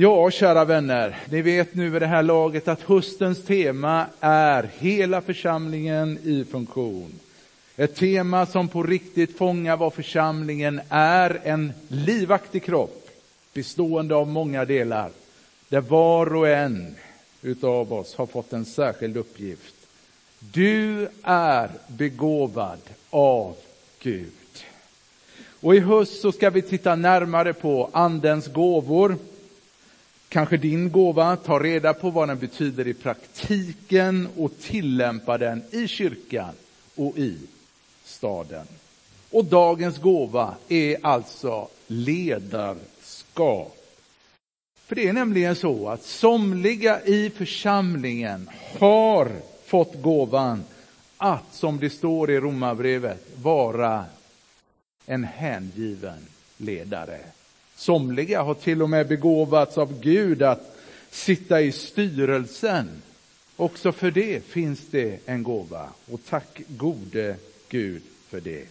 Ja, kära vänner, ni vet nu vid det här laget att höstens tema är hela församlingen i funktion. Ett tema som på riktigt fångar vad församlingen är, en livaktig kropp bestående av många delar, där var och en utav oss har fått en särskild uppgift. Du är begåvad av Gud. Och i höst så ska vi titta närmare på Andens gåvor, kanske din gåva, ta reda på vad den betyder i praktiken och tillämpa den i kyrkan och i staden. Och dagens gåva är alltså ledarskap. För det är nämligen så att somliga i församlingen har fått gåvan att, som det står i Romarbrevet, vara en hängiven ledare. Somliga har till och med begåvats av Gud att sitta i styrelsen. Också för det finns det en gåva och tack gode Gud för det.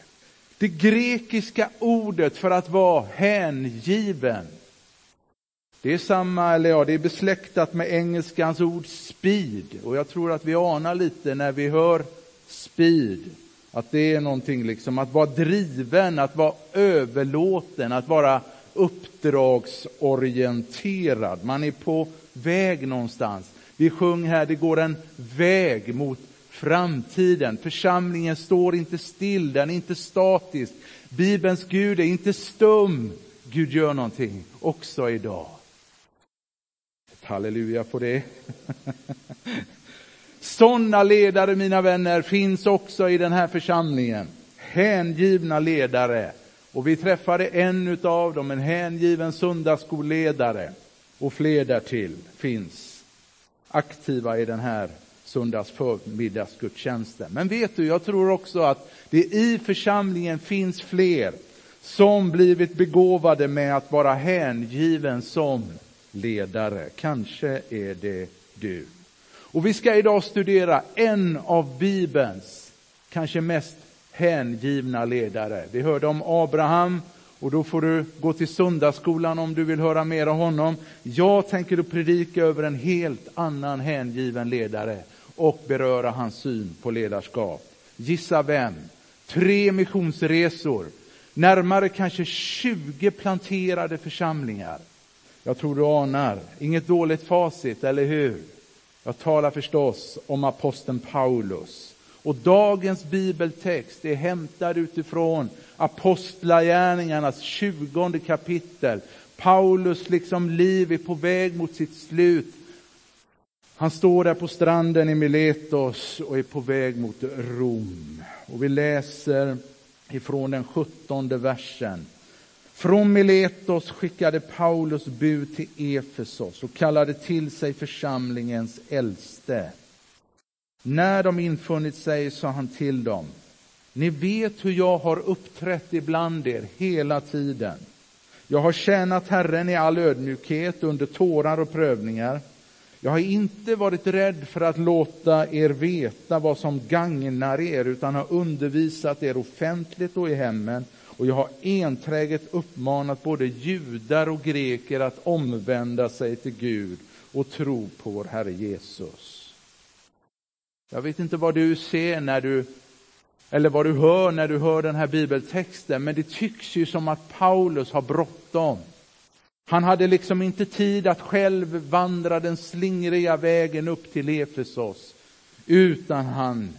Det grekiska ordet för att vara hängiven det är samma, eller ja, det är besläktat med engelskans ord speed och jag tror att vi anar lite när vi hör speed att det är någonting liksom att vara driven, att vara överlåten, att vara uppdragsorienterad. Man är på väg någonstans. Vi sjöng här, det går en väg mot framtiden. Församlingen står inte still, den är inte statisk. Bibelns Gud är inte stum. Gud gör någonting också idag. halleluja på det. Sådana ledare, mina vänner, finns också i den här församlingen. Hängivna ledare. Och vi träffade en av dem, en hängiven söndagsskolledare. Och fler därtill finns aktiva i den här söndags förmiddagsgudstjänsten. Men vet du, jag tror också att det i församlingen finns fler som blivit begåvade med att vara hängiven som ledare. Kanske är det du. Och vi ska idag studera en av Bibelns kanske mest hängivna ledare. Vi hörde om Abraham och då får du gå till söndagsskolan om du vill höra mer om honom. Jag tänker att predika över en helt annan hängiven ledare och beröra hans syn på ledarskap. Gissa vem? Tre missionsresor, närmare kanske 20 planterade församlingar. Jag tror du anar, inget dåligt facit, eller hur? Jag talar förstås om aposteln Paulus. Och dagens bibeltext är hämtad utifrån Apostlagärningarnas 20 kapitel. Paulus liksom liv är på väg mot sitt slut. Han står där på stranden i Miletos och är på väg mot Rom. Och vi läser ifrån den sjuttonde versen. Från Miletos skickade Paulus bud till Efesos och kallade till sig församlingens äldste. När de infunnit sig sa han till dem, ni vet hur jag har uppträtt ibland er hela tiden. Jag har tjänat Herren i all ödmjukhet under tårar och prövningar. Jag har inte varit rädd för att låta er veta vad som gagnar er, utan har undervisat er offentligt och i hemmen och jag har enträget uppmanat både judar och greker att omvända sig till Gud och tro på vår Herre Jesus. Jag vet inte vad du ser när du eller vad du hör när du hör den här bibeltexten, men det tycks ju som att Paulus har bråttom. Han hade liksom inte tid att själv vandra den slingriga vägen upp till Efesos, utan han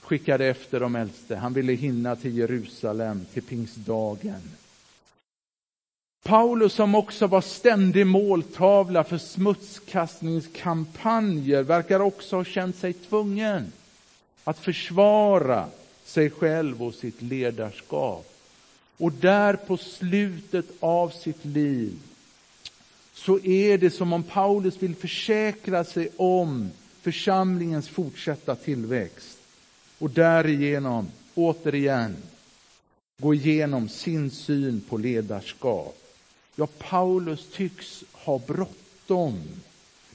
skickade efter de äldste. Han ville hinna till Jerusalem till pingstdagen. Paulus som också var ständig måltavla för smutskastningskampanjer verkar också ha känt sig tvungen att försvara sig själv och sitt ledarskap. Och där på slutet av sitt liv så är det som om Paulus vill försäkra sig om församlingens fortsatta tillväxt och därigenom återigen gå igenom sin syn på ledarskap. Ja, Paulus tycks ha bråttom.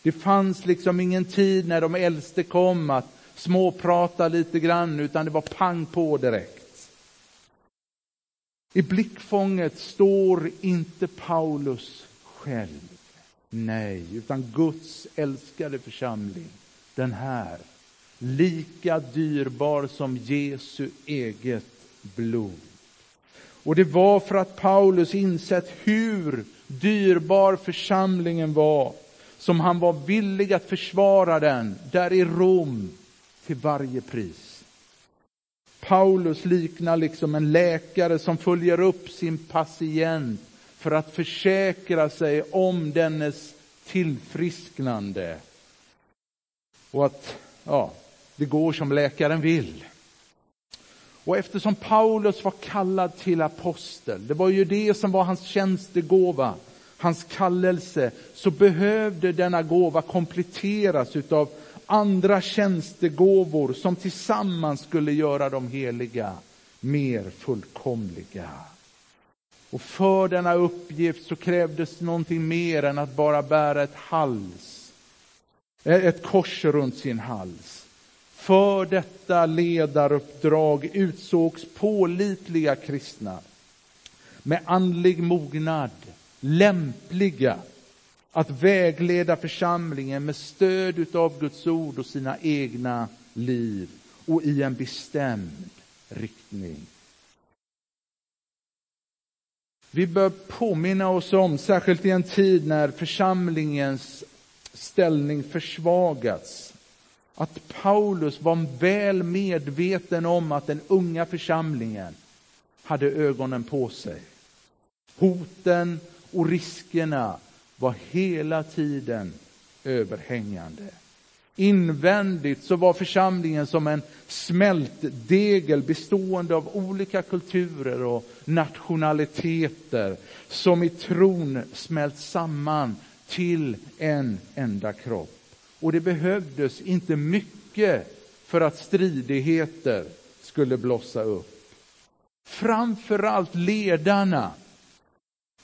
Det fanns liksom ingen tid när de äldste kom att småprata lite grann, utan det var pang på direkt. I blickfånget står inte Paulus själv. Nej, utan Guds älskade församling, den här, lika dyrbar som Jesu eget blod. Och det var för att Paulus insett hur dyrbar församlingen var som han var villig att försvara den där i Rom till varje pris. Paulus liknar liksom en läkare som följer upp sin patient för att försäkra sig om dennes tillfrisknande. Och att ja, det går som läkaren vill. Och eftersom Paulus var kallad till apostel, det var ju det som var hans tjänstegåva, hans kallelse, så behövde denna gåva kompletteras utav andra tjänstegåvor som tillsammans skulle göra de heliga mer fullkomliga. Och för denna uppgift så krävdes någonting mer än att bara bära ett hals, eh, ett kors runt sin hals. För detta ledaruppdrag utsågs pålitliga kristna med andlig mognad, lämpliga att vägleda församlingen med stöd av Guds ord och sina egna liv och i en bestämd riktning. Vi bör påminna oss om, särskilt i en tid när församlingens ställning försvagats, att Paulus var väl medveten om att den unga församlingen hade ögonen på sig. Hoten och riskerna var hela tiden överhängande. Invändigt så var församlingen som en smältdegel bestående av olika kulturer och nationaliteter som i tron smält samman till en enda kropp. Och det behövdes inte mycket för att stridigheter skulle blossa upp. Framförallt ledarna,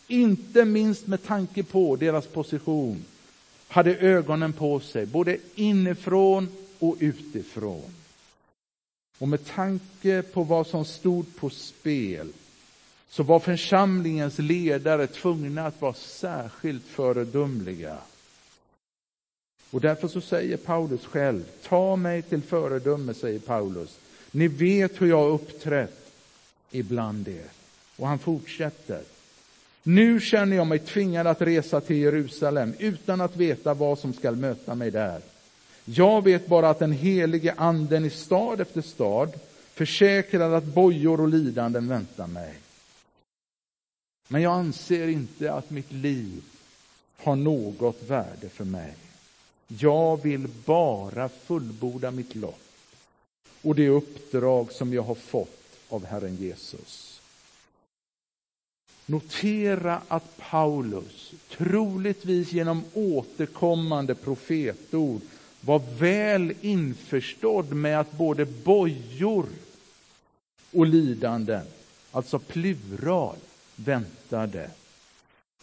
inte minst med tanke på deras position, hade ögonen på sig, både inifrån och utifrån. Och med tanke på vad som stod på spel så var församlingens ledare tvungna att vara särskilt föredömliga. Och därför så säger Paulus själv, ta mig till föredöme, säger Paulus. Ni vet hur jag uppträtt ibland er. Och han fortsätter. Nu känner jag mig tvingad att resa till Jerusalem utan att veta vad som skall möta mig där. Jag vet bara att den helige anden i stad efter stad försäkrar att bojor och lidanden väntar mig. Men jag anser inte att mitt liv har något värde för mig. Jag vill bara fullborda mitt lopp och det uppdrag som jag har fått av Herren Jesus. Notera att Paulus, troligtvis genom återkommande profetord, var väl införstådd med att både bojor och lidanden, alltså plural, väntade.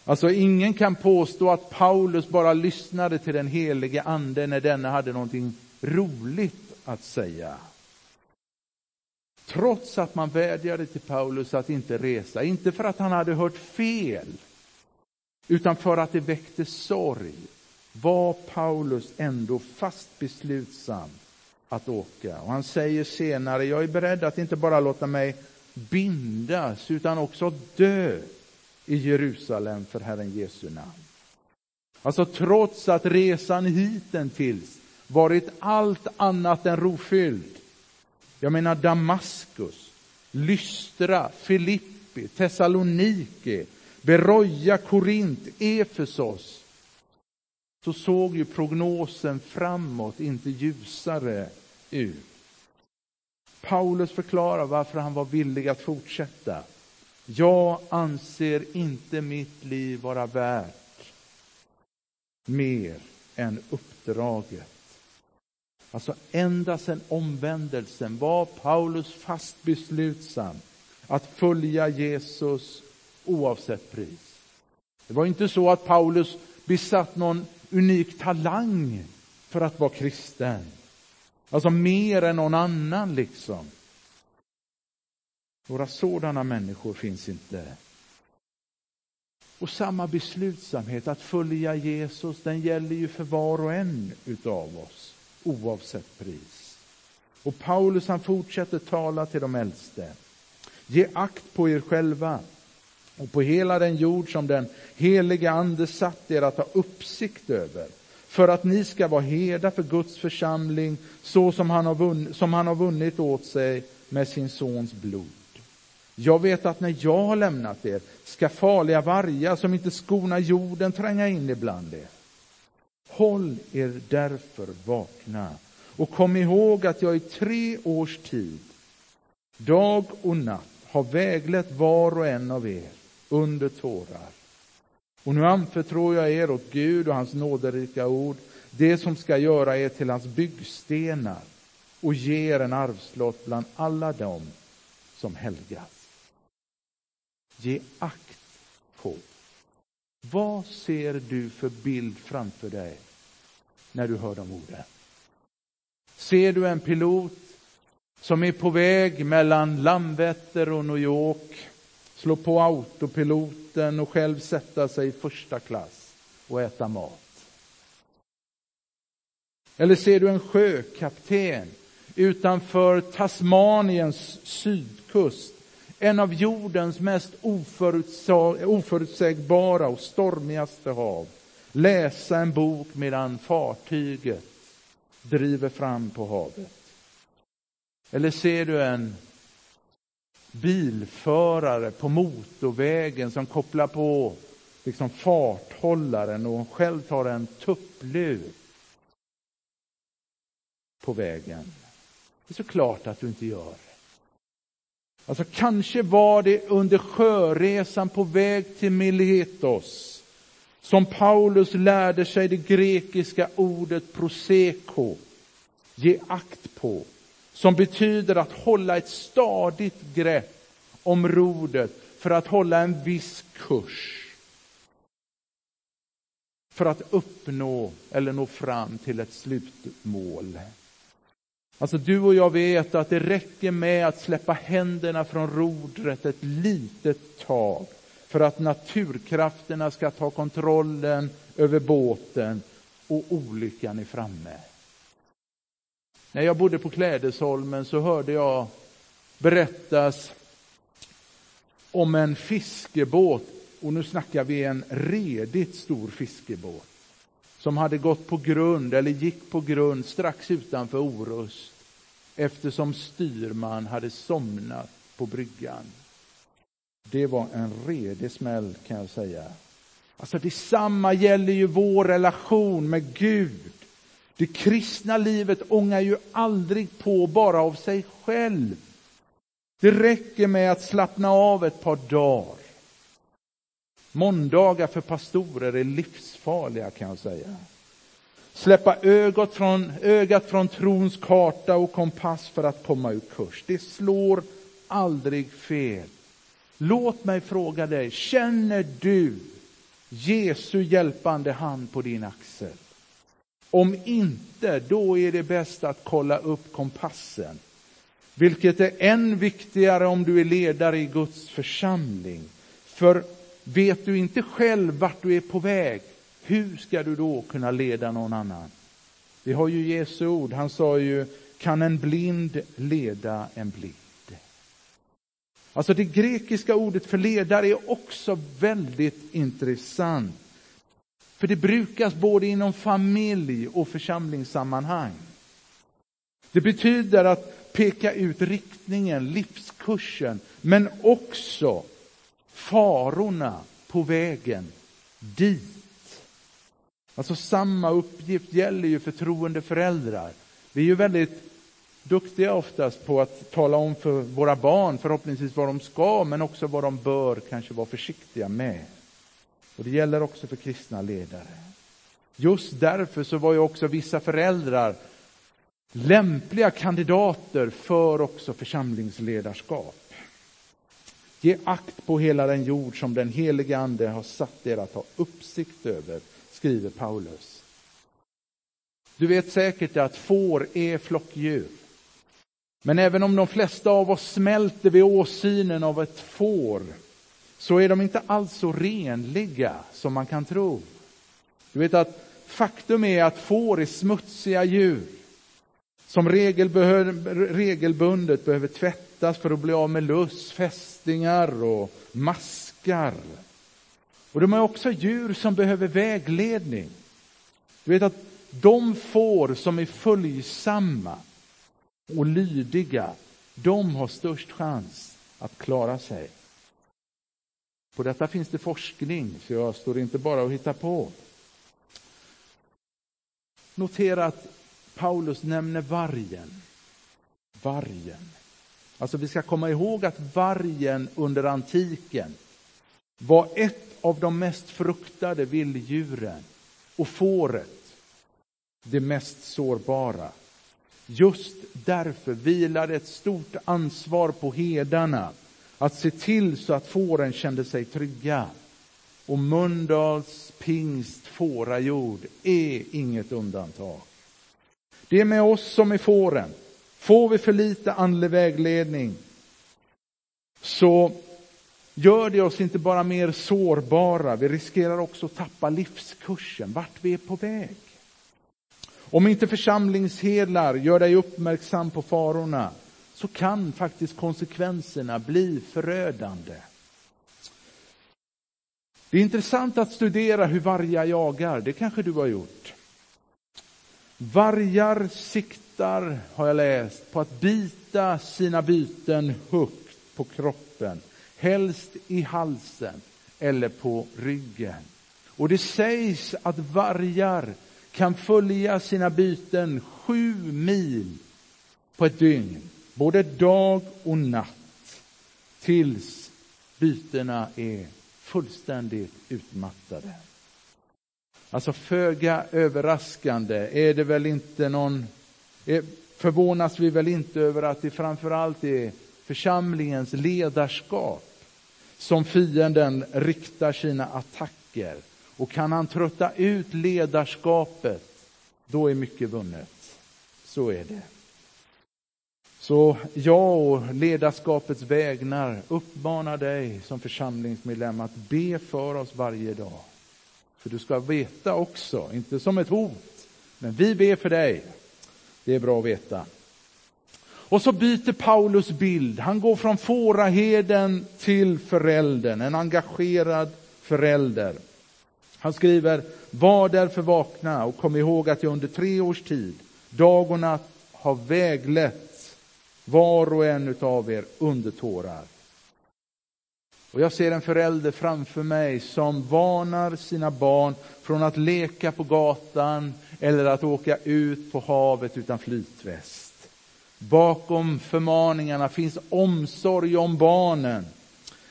Alltså ingen kan påstå att Paulus bara lyssnade till den helige ande när denne hade någonting roligt att säga. Trots att man vädjade till Paulus att inte resa, inte för att han hade hört fel, utan för att det väckte sorg, var Paulus ändå fast beslutsam att åka. Och han säger senare, jag är beredd att inte bara låta mig bindas, utan också dö i Jerusalem för Herren Jesu namn. Alltså trots att resan hittills varit allt annat än rofylld. Jag menar Damaskus, Lystra, Filippi, Thessaloniki, Beroja, Korint, Efesos. Så såg ju prognosen framåt inte ljusare ut. Paulus förklarar varför han var villig att fortsätta. Jag anser inte mitt liv vara värt mer än uppdraget. Alltså ända sedan omvändelsen var Paulus fast beslutsam att följa Jesus oavsett pris. Det var inte så att Paulus besatt någon unik talang för att vara kristen. Alltså mer än någon annan liksom. Några sådana människor finns inte. Och samma beslutsamhet att följa Jesus, den gäller ju för var och en utav oss, oavsett pris. Och Paulus han fortsätter tala till de äldste. Ge akt på er själva och på hela den jord som den heliga ande satt er att ha uppsikt över för att ni ska vara herdar för Guds församling så som han, har vunnit, som han har vunnit åt sig med sin sons blod. Jag vet att när jag har lämnat er ska farliga vargar som inte skonar jorden tränga in ibland er. Håll er därför vakna och kom ihåg att jag i tre års tid, dag och natt, har väglett var och en av er under tårar. Och nu anförtror jag er åt Gud och hans nåderika ord, det som ska göra er till hans byggstenar och ge er en arvslott bland alla dem som helgas. Ge akt på. Vad ser du för bild framför dig när du hör de orden? Ser du en pilot som är på väg mellan Landvetter och New York, slå på autopiloten och själv sätta sig i första klass och äta mat? Eller ser du en sjökapten utanför Tasmaniens sydkust en av jordens mest oförutsägbara och stormigaste hav. Läsa en bok medan fartyget driver fram på havet. Eller ser du en bilförare på motorvägen som kopplar på liksom farthållaren och själv tar en tupplur på vägen. Det är så klart att du inte gör. Alltså kanske var det under sjöresan på väg till Miletos som Paulus lärde sig det grekiska ordet proseko, ge akt på, som betyder att hålla ett stadigt grepp om rodret för att hålla en viss kurs. För att uppnå eller nå fram till ett slutmål. Alltså du och jag vet att det räcker med att släppa händerna från rodret ett litet tag för att naturkrafterna ska ta kontrollen över båten och olyckan är framme. När jag bodde på Klädesholmen så hörde jag berättas om en fiskebåt, och nu snackar vi en redigt stor fiskebåt som hade gått på grund, eller gick på grund, strax utanför Orust eftersom styrman hade somnat på bryggan. Det var en redig smäll, kan jag säga. Alltså Detsamma gäller ju vår relation med Gud. Det kristna livet ångar ju aldrig på bara av sig själv. Det räcker med att slappna av ett par dagar. Måndagar för pastorer är livsfarliga kan jag säga. Släppa ögat från, ögat från trons karta och kompass för att komma ur kurs. Det slår aldrig fel. Låt mig fråga dig, känner du Jesu hjälpande hand på din axel? Om inte, då är det bäst att kolla upp kompassen. Vilket är än viktigare om du är ledare i Guds församling. För Vet du inte själv vart du är på väg, hur ska du då kunna leda någon annan? Vi har ju Jesu ord, han sa ju, kan en blind leda en blind? Alltså det grekiska ordet för ledare är också väldigt intressant. För det brukas både inom familj och församlingssammanhang. Det betyder att peka ut riktningen, livskursen, men också farorna på vägen dit. Alltså samma uppgift gäller ju för troende föräldrar. Vi är ju väldigt duktiga oftast på att tala om för våra barn förhoppningsvis vad de ska, men också vad de bör kanske vara försiktiga med. Och Det gäller också för kristna ledare. Just därför så var ju också vissa föräldrar lämpliga kandidater för också församlingsledarskap. Ge akt på hela den jord som den helige Ande har satt er att ha uppsikt över, skriver Paulus. Du vet säkert att får är flockdjur. Men även om de flesta av oss smälter vid åsynen av ett får så är de inte alls så renliga som man kan tro. Du vet att faktum är att får är smutsiga djur som regelbundet behöver tvättas för att bli av med luss, fästingar och maskar. Och de är också djur som behöver vägledning. Du vet att de får som är följsamma och lydiga, de har störst chans att klara sig. På detta finns det forskning, så jag står inte bara och hittar på. Notera att Paulus nämner vargen. Vargen. Alltså vi ska komma ihåg att vargen under antiken var ett av de mest fruktade vilddjuren och fåret det mest sårbara. Just därför vilade ett stort ansvar på herdarna att se till så att fåren kände sig trygga. Och Mölndals pingst fårajord är inget undantag. Det är med oss som med fåren. Får vi för lite andlig vägledning så gör det oss inte bara mer sårbara, vi riskerar också att tappa livskursen, vart vi är på väg. Om inte församlingshedlar gör dig uppmärksam på farorna så kan faktiskt konsekvenserna bli förödande. Det är intressant att studera hur vargar jagar, det kanske du har gjort. Vargar siktar, har jag läst, på att bita sina byten högt på kroppen, helst i halsen eller på ryggen. Och det sägs att vargar kan följa sina byten sju mil på ett dygn, både dag och natt, tills bytena är fullständigt utmattade. Alltså föga överraskande är det väl inte någon, eh, förvånas vi väl inte över att det framförallt är församlingens ledarskap som fienden riktar sina attacker och kan han trötta ut ledarskapet, då är mycket vunnet. Så är det. Så jag och ledarskapets vägnar uppmanar dig som församlingsmedlem att be för oss varje dag. För du ska veta också, inte som ett hot, men vi ber för dig. Det är bra att veta. Och så byter Paulus bild. Han går från fåraherden till föräldern, en engagerad förälder. Han skriver, var därför vakna och kom ihåg att jag under tre års tid, dag och natt, har väglett var och en av er under tårar. Och jag ser en förälder framför mig som varnar sina barn från att leka på gatan eller att åka ut på havet utan flytväst. Bakom förmaningarna finns omsorg om barnen,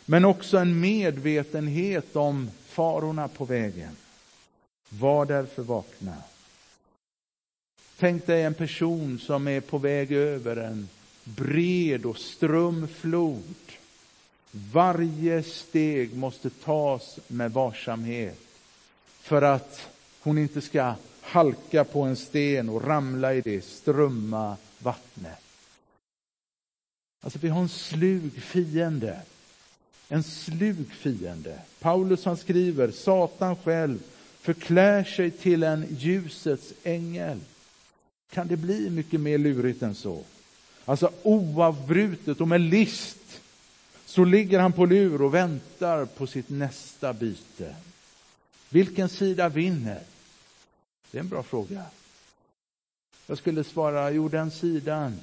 men också en medvetenhet om farorna på vägen. Var därför vakna. Tänk dig en person som är på väg över en bred och ström flod. Varje steg måste tas med varsamhet för att hon inte ska halka på en sten och ramla i det strömma vattnet. Alltså, vi har en slug fiende en slug fiende. Paulus han skriver, Satan själv förklär sig till en ljusets ängel. Kan det bli mycket mer lurigt än så? Alltså oavbrutet och med list så ligger han på lur och väntar på sitt nästa byte. Vilken sida vinner? Det är en bra fråga. Jag skulle svara, jo den sidan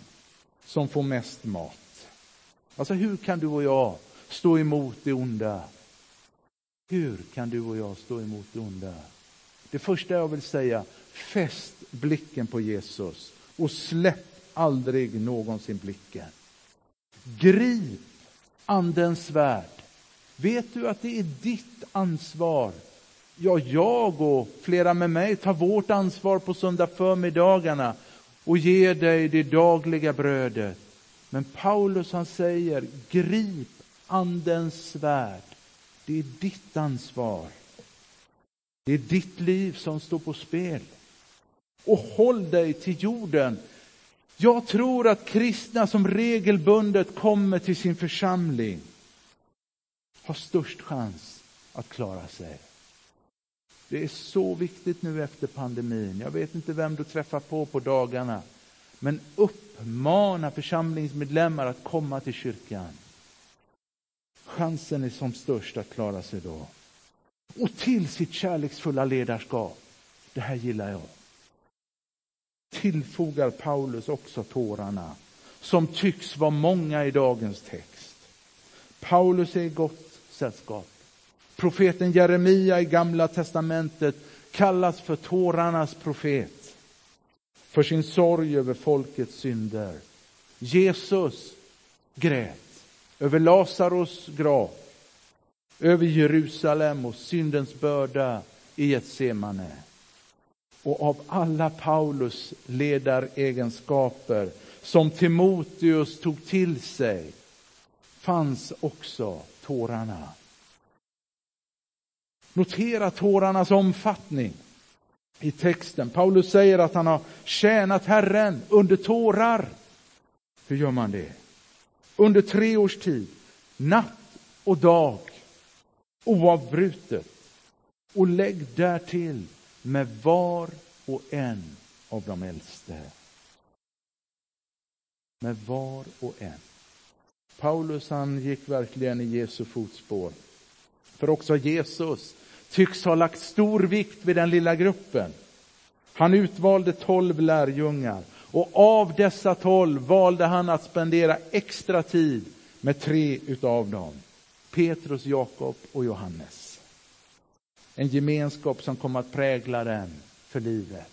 som får mest mat. Alltså hur kan du och jag stå emot det onda. Hur kan du och jag stå emot det onda? Det första jag vill säga, fäst blicken på Jesus och släpp aldrig någonsin blicken. Grip Andens svärd. Vet du att det är ditt ansvar? Ja, jag och flera med mig tar vårt ansvar på söndag förmiddagarna och ger dig det dagliga brödet. Men Paulus han säger, grip Andens svärd. Det är ditt ansvar. Det är ditt liv som står på spel. Och håll dig till jorden. Jag tror att kristna som regelbundet kommer till sin församling har störst chans att klara sig. Det är så viktigt nu efter pandemin. Jag vet inte vem du träffar på på dagarna. Men uppmana församlingsmedlemmar att komma till kyrkan. Chansen är som störst att klara sig då. Och till sitt kärleksfulla ledarskap. Det här gillar jag. Tillfogar Paulus också tårarna som tycks vara många i dagens text. Paulus är i gott sällskap. Profeten Jeremia i Gamla testamentet kallas för tårarnas profet för sin sorg över folkets synder. Jesus grät över Lazarus grav, över Jerusalem och syndens börda i Getsemane. Och av alla Paulus ledaregenskaper som Timoteus tog till sig fanns också tårarna. Notera tårarnas omfattning i texten. Paulus säger att han har tjänat Herren under tårar. Hur gör man det? Under tre års tid, natt och dag, oavbrutet. Och lägg därtill med var och en av de äldste. Med var och en. Paulus han gick verkligen i Jesu fotspår. För också Jesus tycks ha lagt stor vikt vid den lilla gruppen. Han utvalde tolv lärjungar och av dessa tolv valde han att spendera extra tid med tre utav dem. Petrus, Jakob och Johannes. En gemenskap som kom att prägla den för livet.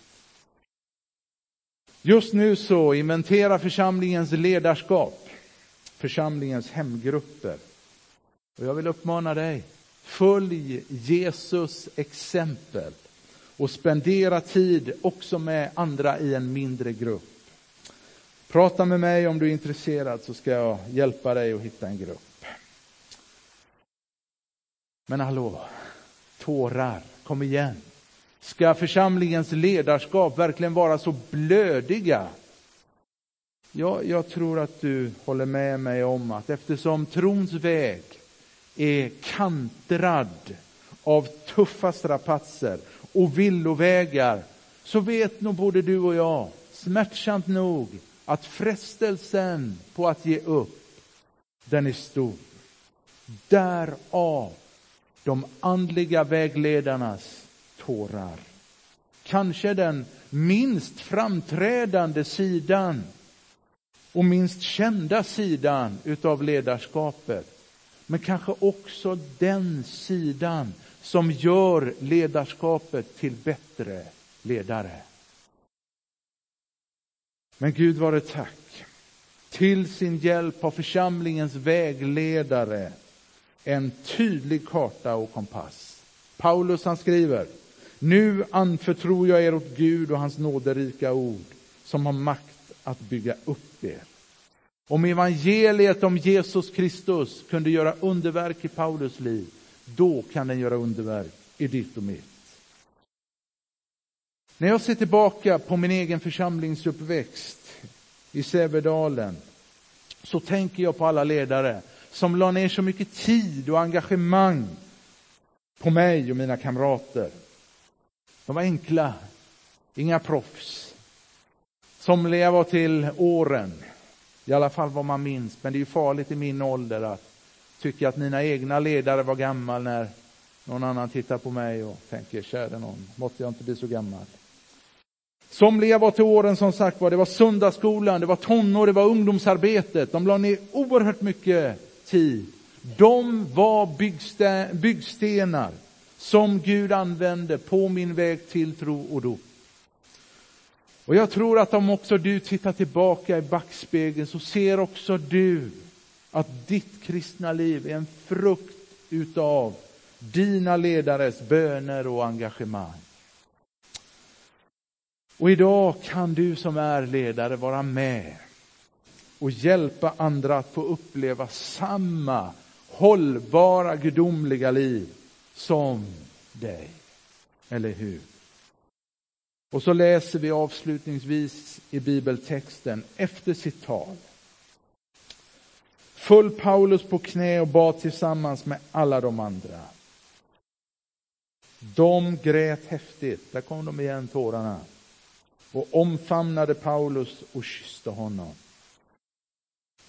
Just nu så inventerar församlingens ledarskap församlingens hemgrupper. Och jag vill uppmana dig, följ Jesus exempel och spendera tid också med andra i en mindre grupp. Prata med mig om du är intresserad så ska jag hjälpa dig att hitta en grupp. Men hallå, tårar, kom igen. Ska församlingens ledarskap verkligen vara så blödiga? Ja, jag tror att du håller med mig om att eftersom trons väg är kantrad av tuffa strapatser och villovägar så vet nog både du och jag, smärtsamt nog, att frestelsen på att ge upp, den är stor. Därav de andliga vägledarnas tårar. Kanske den minst framträdande sidan och minst kända sidan utav ledarskapet. Men kanske också den sidan som gör ledarskapet till bättre ledare. Men Gud vare tack. Till sin hjälp har församlingens vägledare en tydlig karta och kompass. Paulus han skriver, nu anförtror jag er åt Gud och hans nåderika ord som har makt att bygga upp er. Om evangeliet om Jesus Kristus kunde göra underverk i Paulus liv, då kan den göra underverk i ditt och mitt. När jag ser tillbaka på min egen församlingsuppväxt i Sävedalen så tänker jag på alla ledare som la ner så mycket tid och engagemang på mig och mina kamrater. De var enkla, inga proffs. Somliga var till åren, i alla fall vad man minns. Men det är ju farligt i min ålder att tycka att mina egna ledare var gammal när någon annan tittar på mig och tänker, käre någon, måtte jag inte bli så gammal. Somliga var till åren som sagt var, det var söndagsskolan, det var tonår, det var ungdomsarbetet. De la ner oerhört mycket tid. De var byggstenar som Gud använde på min väg till tro och dop. Och jag tror att om också du tittar tillbaka i backspegeln så ser också du att ditt kristna liv är en frukt utav dina ledares böner och engagemang. Och idag kan du som är ledare vara med och hjälpa andra att få uppleva samma hållbara gudomliga liv som dig. Eller hur? Och så läser vi avslutningsvis i bibeltexten efter sitt tal. föll Paulus på knä och bad tillsammans med alla de andra. De grät häftigt, där kom de igen tårarna, och omfamnade Paulus och kysste honom.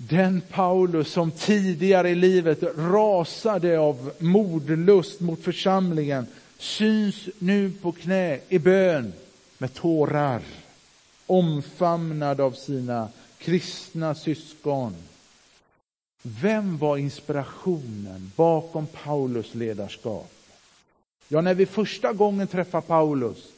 Den Paulus som tidigare i livet rasade av mordlust mot församlingen syns nu på knä i bön med tårar, omfamnad av sina kristna syskon. Vem var inspirationen bakom Paulus ledarskap? Ja, när vi första gången träffar Paulus,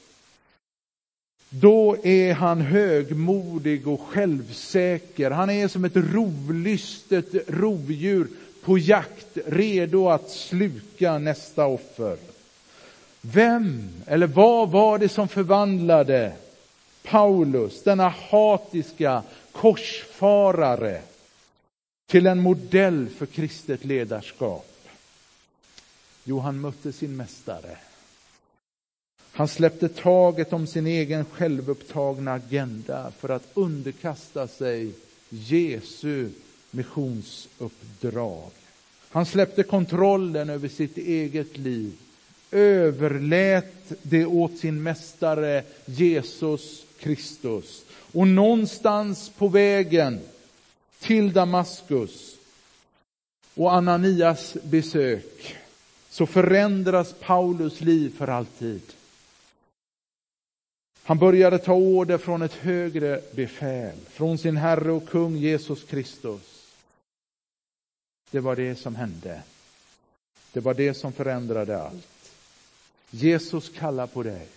då är han högmodig och självsäker. Han är som ett rovlystet rovdjur på jakt, redo att sluka nästa offer. Vem eller vad var det som förvandlade Paulus, denna hatiska korsfarare, till en modell för kristet ledarskap? Jo, han mötte sin mästare. Han släppte taget om sin egen självupptagna agenda för att underkasta sig Jesu missionsuppdrag. Han släppte kontrollen över sitt eget liv, överlät det åt sin mästare Jesus Kristus. Och någonstans på vägen till Damaskus och Ananias besök så förändras Paulus liv för alltid. Han började ta order från ett högre befäl, från sin Herre och kung Jesus Kristus. Det var det som hände. Det var det som förändrade allt. Jesus kallar på dig.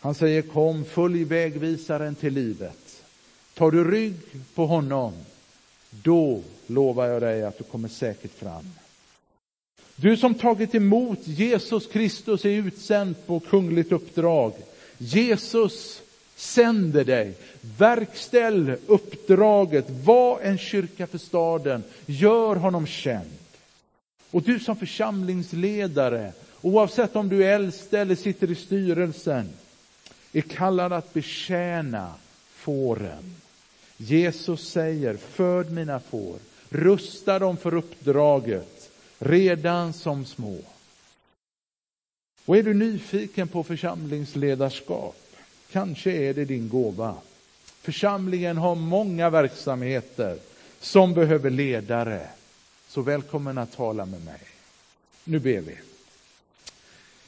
Han säger kom, följ vägvisaren till livet. Tar du rygg på honom, då lovar jag dig att du kommer säkert fram. Du som tagit emot Jesus Kristus är utsänd på kungligt uppdrag. Jesus sänder dig. Verkställ uppdraget. Var en kyrka för staden. Gör honom känd. Och du som församlingsledare, oavsett om du är äldste eller sitter i styrelsen, är kallad att betjäna fåren. Jesus säger, föd mina får, rusta dem för uppdraget, redan som små. Och är du nyfiken på församlingsledarskap, kanske är det din gåva. Församlingen har många verksamheter som behöver ledare. Så välkommen att tala med mig. Nu ber vi.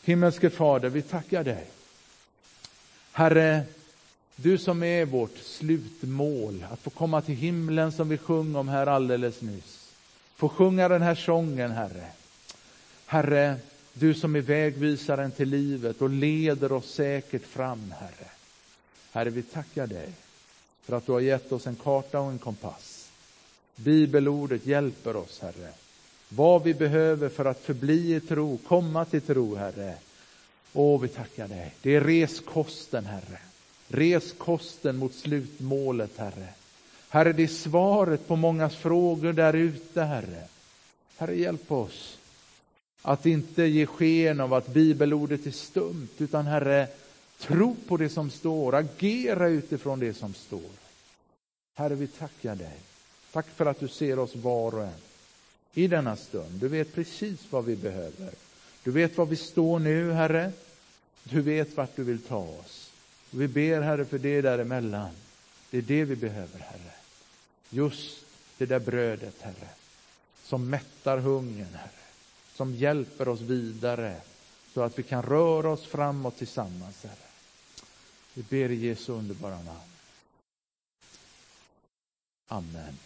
Himmelske Fader, vi tackar dig. Herre, du som är vårt slutmål, att få komma till himlen som vi sjöng om här alldeles nyss. Få sjunga den här sången, Herre. Herre, du som är vägvisaren till livet och leder oss säkert fram, Herre. Herre, vi tackar dig för att du har gett oss en karta och en kompass. Bibelordet hjälper oss, Herre. Vad vi behöver för att förbli i tro, komma till tro, Herre. Åh, vi tackar dig. Det är reskosten, Herre. Reskosten mot slutmålet, Herre. Herre, det är svaret på mångas frågor där ute, Herre. Herre, hjälp oss att inte ge sken av att bibelordet är stumt, utan Herre, tro på det som står, agera utifrån det som står. Herre, vi tackar dig. Tack för att du ser oss var och en i denna stund. Du vet precis vad vi behöver. Du vet var vi står nu, Herre. Du vet vart du vill ta oss. Vi ber, Herre, för det däremellan. Det är det vi behöver, Herre. Just det där brödet, Herre, som mättar hungern, Herre som hjälper oss vidare så att vi kan röra oss framåt tillsammans, Herre. Vi ber i Jesu underbara namn. Amen.